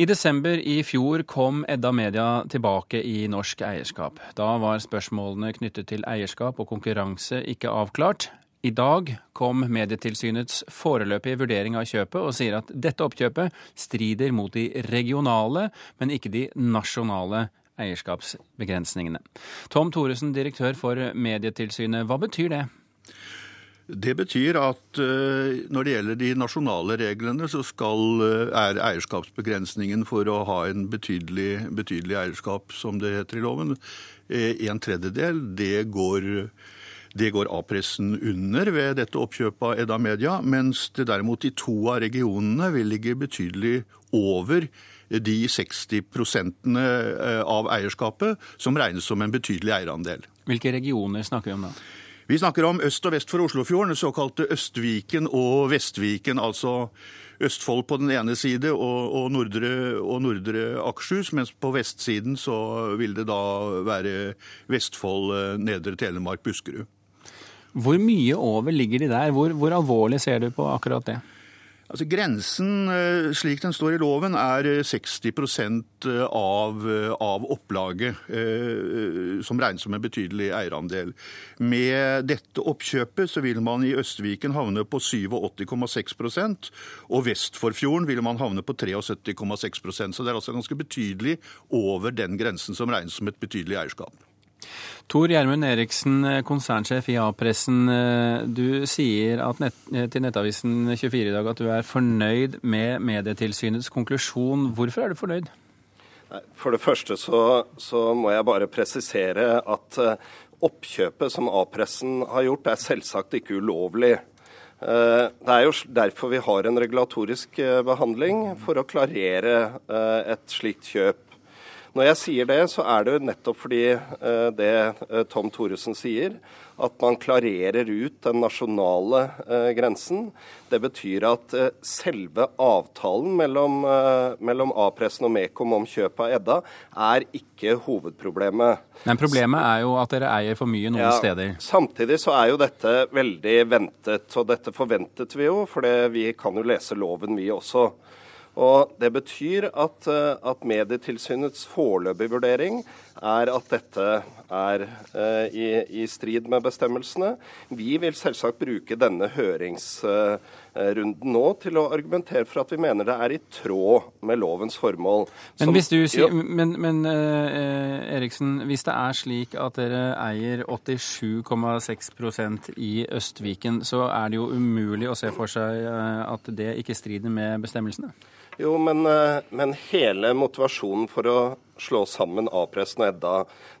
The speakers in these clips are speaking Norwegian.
I desember i fjor kom Edda Media tilbake i norsk eierskap. Da var spørsmålene knyttet til eierskap og konkurranse ikke avklart. I dag kom Medietilsynets foreløpige vurdering av kjøpet og sier at dette oppkjøpet strider mot de regionale, men ikke de nasjonale eierskapsbegrensningene. Tom Thoresen, direktør for Medietilsynet, hva betyr det? Det betyr at uh, når det gjelder de nasjonale reglene, så skal, uh, er eierskapsbegrensningen for å ha en betydelig, betydelig eierskap, som det heter i loven, uh, en tredjedel. Det går, det går A-pressen under ved dette oppkjøpet av Edda Media, mens det derimot i to av regionene vil ligge betydelig over de 60% av eierskapet som regnes som en betydelig eierandel. Hvilke regioner snakker vi om da? Vi snakker om øst og vest for Oslofjorden, såkalte Østviken og Vestviken. Altså Østfold på den ene side og, og, nordre, og nordre Akershus, mens på vestsiden så vil det da være Vestfold, eh, Nedre Telemark, Buskerud. Hvor mye over ligger de der? Hvor, hvor alvorlig ser du på akkurat det? Altså Grensen eh, slik den står i loven, er 60 eh, av, eh, av opplaget, som regnes som en betydelig eierandel. Med dette oppkjøpet så vil man i Østviken havne på 87,6% og vest for fjorden vil man havne på 73,6% Så det er altså ganske betydelig over den grensen som regnes som et betydelig eierskap. Tor Gjermund Eriksen, eh, konsernsjef i A-pressen. Eh, du sier nett, eh, til Nettavisen 24 i dag at du er fornøyd med Medietilsynets konklusjon. Hvorfor er du fornøyd? For det første så, så må jeg bare presisere at oppkjøpet som A-pressen har gjort, er selvsagt ikke ulovlig. Det er jo derfor vi har en regulatorisk behandling, for å klarere et slikt kjøp. Når jeg sier det, så er det jo nettopp fordi eh, det eh, Tom Thoresen sier, at man klarerer ut den nasjonale eh, grensen. Det betyr at selve avtalen mellom, mellom A-pressen og Mekom om kjøp av Edda er ikke hovedproblemet. Men problemet er jo at dere eier for mye noen ja, steder. Samtidig så er jo dette veldig ventet, og dette forventet vi jo, for vi kan jo lese loven vi også. Og Det betyr at, eh, at Medietilsynets foreløpige vurdering er at dette er eh, i, i, strid med bestemmelsene. Vi vil selvsagt bruke denne høringsrunden nå til å argumentere for at vi mener det er i tråd med lovens formål. Men, hvis du sier, men, men eh, Eriksen, hvis det er slik at dere eier 87,6% i Østviken, så er det jo umulig å se for seg at det ikke strider med bestemmelsene? Jo, men, eh, men, hele motivasjonen for å slå sammen A-pressen og Edda,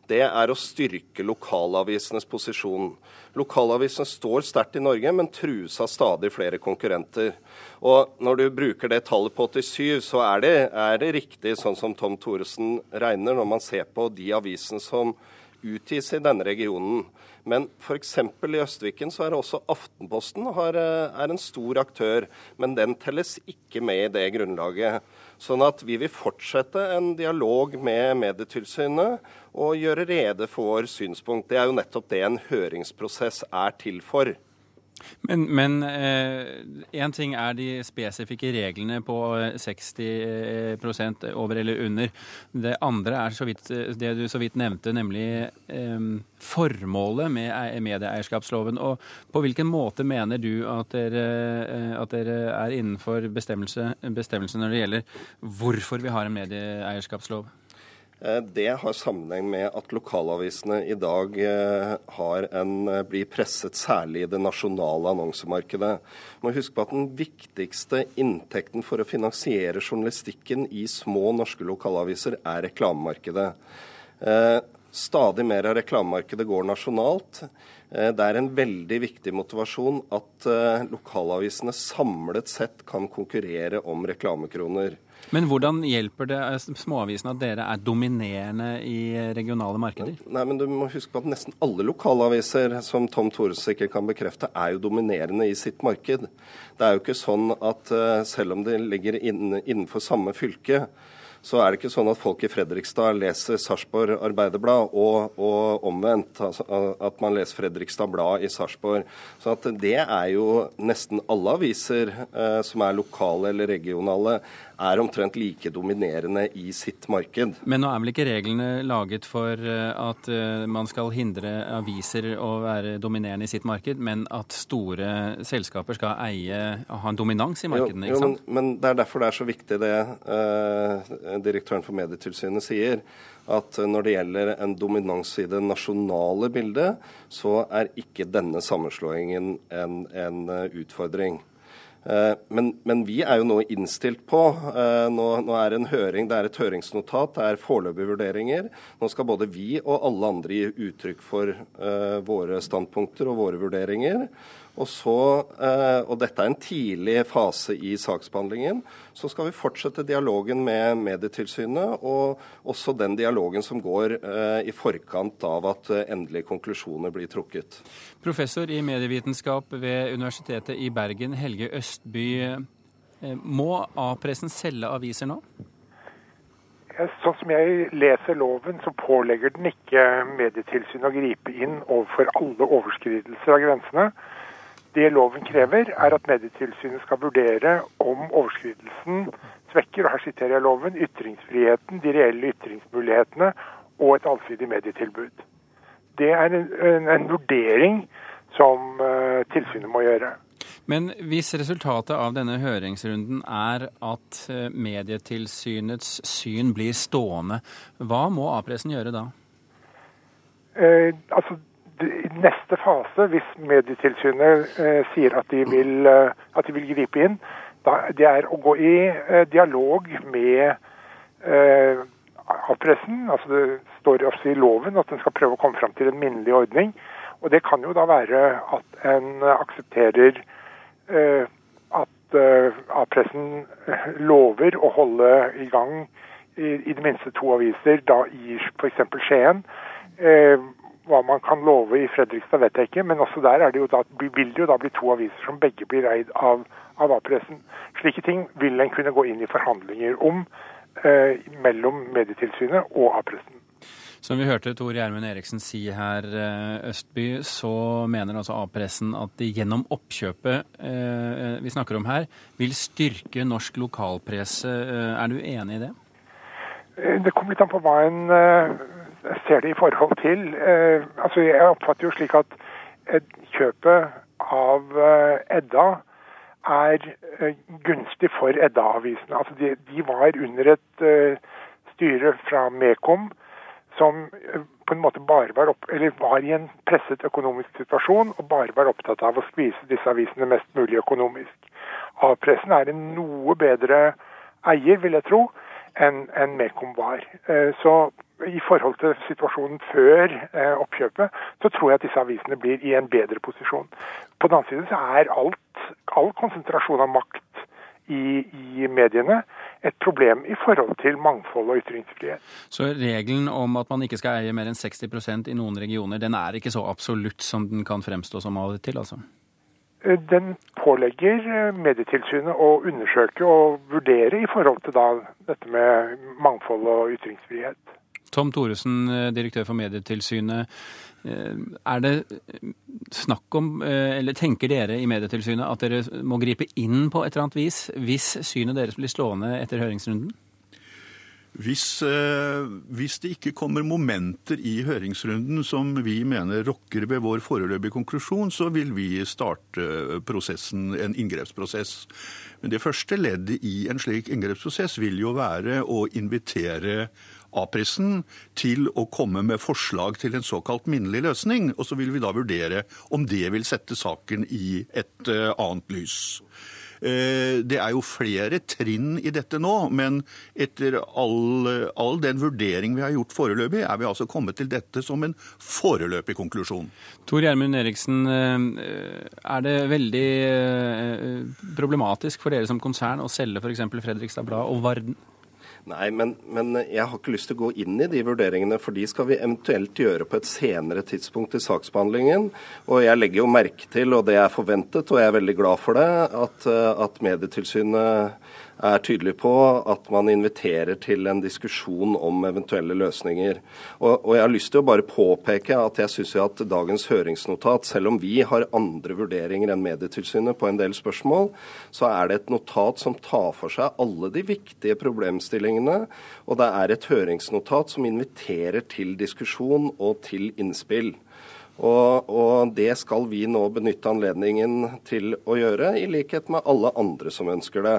det er å styrke lokalavisenes posisjon. Lokalavisene står sterkt i Norge, men trues av stadig flere konkurrenter. Og når du bruker det tallet på 87, så er det, er det riktig sånn som Tom Thoresen regner, når man ser på de avisene som utgis i denne regionen. Men f.eks. i Østviken så er også Aftenposten har, eh, er en stor aktør, men den telles ikke med i det grunnlaget. Sånn at vi vil fortsette en dialog med Medietilsynet og gjøre rede for synspunkt. Det er jo nettopp det en høringsprosess er til for. Men eh, ting er de spesifikke reglene på 60 eh, over eller under. Det andre er vidt, det du så vidt nevnte, nemlig eh, formålet med medieeierskapsloven. Og på hvilken måte mener du at dere, eh, at dere er innenfor bestemmelse, bestemmelse når det gjelder hvorfor vi har en medieeierskapslov? Eh, det har sammenheng med at lokalavisene i dag eh, en, eh, blir presset særlig i det nasjonale annonsemarkedet. Man må huske på at Den viktigste inntekten for å finansiere journalistikken i små norske lokalaviser er reklamemarkedet. Stadig mer av reklamemarkedet går nasjonalt. Det er en veldig viktig motivasjon at lokalavisene samlet sett kan konkurrere om reklamekroner. Men hvordan hjelper det eh, småavisene at dere er dominerende i regionale markeder? Nei, men Du må huske på at nesten alle lokalaviser som Tom Thores sikkert kan bekrefte, er jo dominerende i sitt marked. Det er jo ikke sånn at eh, selv om det ligger innenfor samme fylke, så er det ikke sånn at folk i Fredrikstad leser Sarpsborg Arbeiderblad og, og, omvendt. Altså, at man leser Fredrikstad Blad i Sarpsborg. Så det er jo nesten alle aviser eh, som er lokale eller regionale, er omtrent like dominerende i sitt marked. Men nå er vel ikke reglene laget for eh, at eh, man skal hindre aviser å være dominerende i sitt marked, men at store selskaper skal eie, ha en dominans i markedene? ikke sant? Jo, men, men, det er derfor det er så viktig det eh, direktøren for Medietilsynet sier at når det gjelder en dominans i det nasjonale bildet, så er ikke denne sammenslåingen en, en utfordring. Eh, men, men, vi er jo nå innstilt på eh, nå, nå, er det en høring, det er et høringsnotat, det er foreløpige vurderinger. Nå skal både vi og alle andre gi uttrykk for uh, våre standpunkter og våre vurderinger. Og, så, eh, og dette er en tidlig fase i saksbehandlingen. Så skal vi fortsette dialogen med Medietilsynet, og også den dialogen som går eh, i forkant av at eh, endelige konklusjoner blir trukket. Professor i medievitenskap ved Universitetet i Bergen, Helge Østby. Må A-pressen selge aviser nå? Sånn som jeg leser loven, så pålegger den ikke Medietilsynet å gripe inn overfor alle overskridelser av grensene. Det loven krever, er at Medietilsynet skal vurdere om overskridelsen svekker, og her siterer jeg loven, ytringsfriheten, de reelle ytringsmulighetene og et allsidig medietilbud. Det er en, en, en vurdering som uh, tilsynet må gjøre. Men hvis resultatet av denne høringsrunden er at eh, Medietilsynets syn blir stående, hva må A-pressen gjøre da? Eh, altså, neste fase, hvis Medietilsynet eh, sier at de, vil, eh, at de, vil, gripe inn, da, det er å gå i eh, dialog med eh, A-pressen. Altså det står også i loven at en skal prøve å komme fram til en minnelig ordning. Og det kan jo da være at en aksepterer eh, at A-pressen lover å holde i gang i, i det minste to aviser, da i f.eks. Skien. Eh, hva man kan love i Fredrikstad, vet jeg ikke, men også der det da, vil det jo da bli to aviser som begge blir eid av, av A-pressen. Slike ting vil en kunne gå inn i forhandlinger om eh, mellom Medietilsynet og A-pressen. Som vi hørte Tor Gjermund Eriksen si her, eh, Østby, så mener altså A-pressen at de gjennom oppkjøpet eh, vi snakker om her, vil styrke norsk lokalpresse. Eh, er du enig i det? Eh, det kommer litt an på hva en ser det i forhold til eh, altså Jeg oppfatter jo slik at kjøpet av eh, Edda er eh, gunstig for Edda-avisene. Altså de, de, var under et styre fra Mekom som på en måte bare var, opp, var i en presset økonomisk situasjon og bare var opptatt av å skvise disse avisene mest mulig økonomisk. A-pressen er en noe bedre eier, vil jeg tro, enn en Mekom var. Så i forhold til situasjonen før eh, oppkjøpet, så tror jeg at disse avisene blir i en bedre posisjon. På den annen side så er alt, all konsentrasjon av makt i, i, mediene et problem i forhold til mangfold og ytringsfrihet. Så regelen om at man ikke skal eie mer enn 60% i noen regioner, den er ikke så absolutt som den kan fremstå som av og til, altså? Eh, den pålegger eh, Medietilsynet å undersøke og vurdere i forhold til da dette med mangfold og ytringsfrihet. Tom Thoresen, eh, direktør for Medietilsynet. Eh, er det snakk om, eh, eller tenker dere i Medietilsynet at dere må gripe inn på et eller annet vis hvis synet deres blir slående etter høringsrunden? Hvis, hvis, det ikke kommer momenter i høringsrunden som vi mener rokker ved vår foreløpige konklusjon, så vil vi starte prosessen, en inngrepsprosess. Men det første leddet i en slik inngrepsprosess vil jo være å invitere A-pressen til å komme med forslag til en såkalt minnelig løsning. Og så vil vi da vurdere om det vil sette saken i et eh, annet lys. Eh, det er jo flere trinn i dette nå, men etter all, all, den vurdering vi har gjort foreløpig, er vi altså kommet til dette som en foreløpig konklusjon. Tor Gjermund Eriksen, eh, er det veldig problematisk for dere som konsern å selge f.eks. Fredrikstad Blad og Varden? Nei, men, men, jeg har ikke lyst til å gå inn i de vurderingene, for de skal vi eventuelt gjøre på et senere tidspunkt i saksbehandlingen. Og jeg legger jo merke til, og det er forventet, og jeg er veldig glad for det, at, at Medietilsynet er tydelig på at man inviterer til en diskusjon om eventuelle løsninger. Og, og jeg har lyst til å bare påpeke at jeg syns at dagens høringsnotat, selv om vi har andre vurderinger enn Medietilsynet på en del spørsmål, så er det et notat som tar for seg alle de viktige problemstillingene. Og det er et høringsnotat som inviterer til diskusjon og til innspill. Og, og, det skal vi nå benytte anledningen til å gjøre, i likhet med alle andre som ønsker det.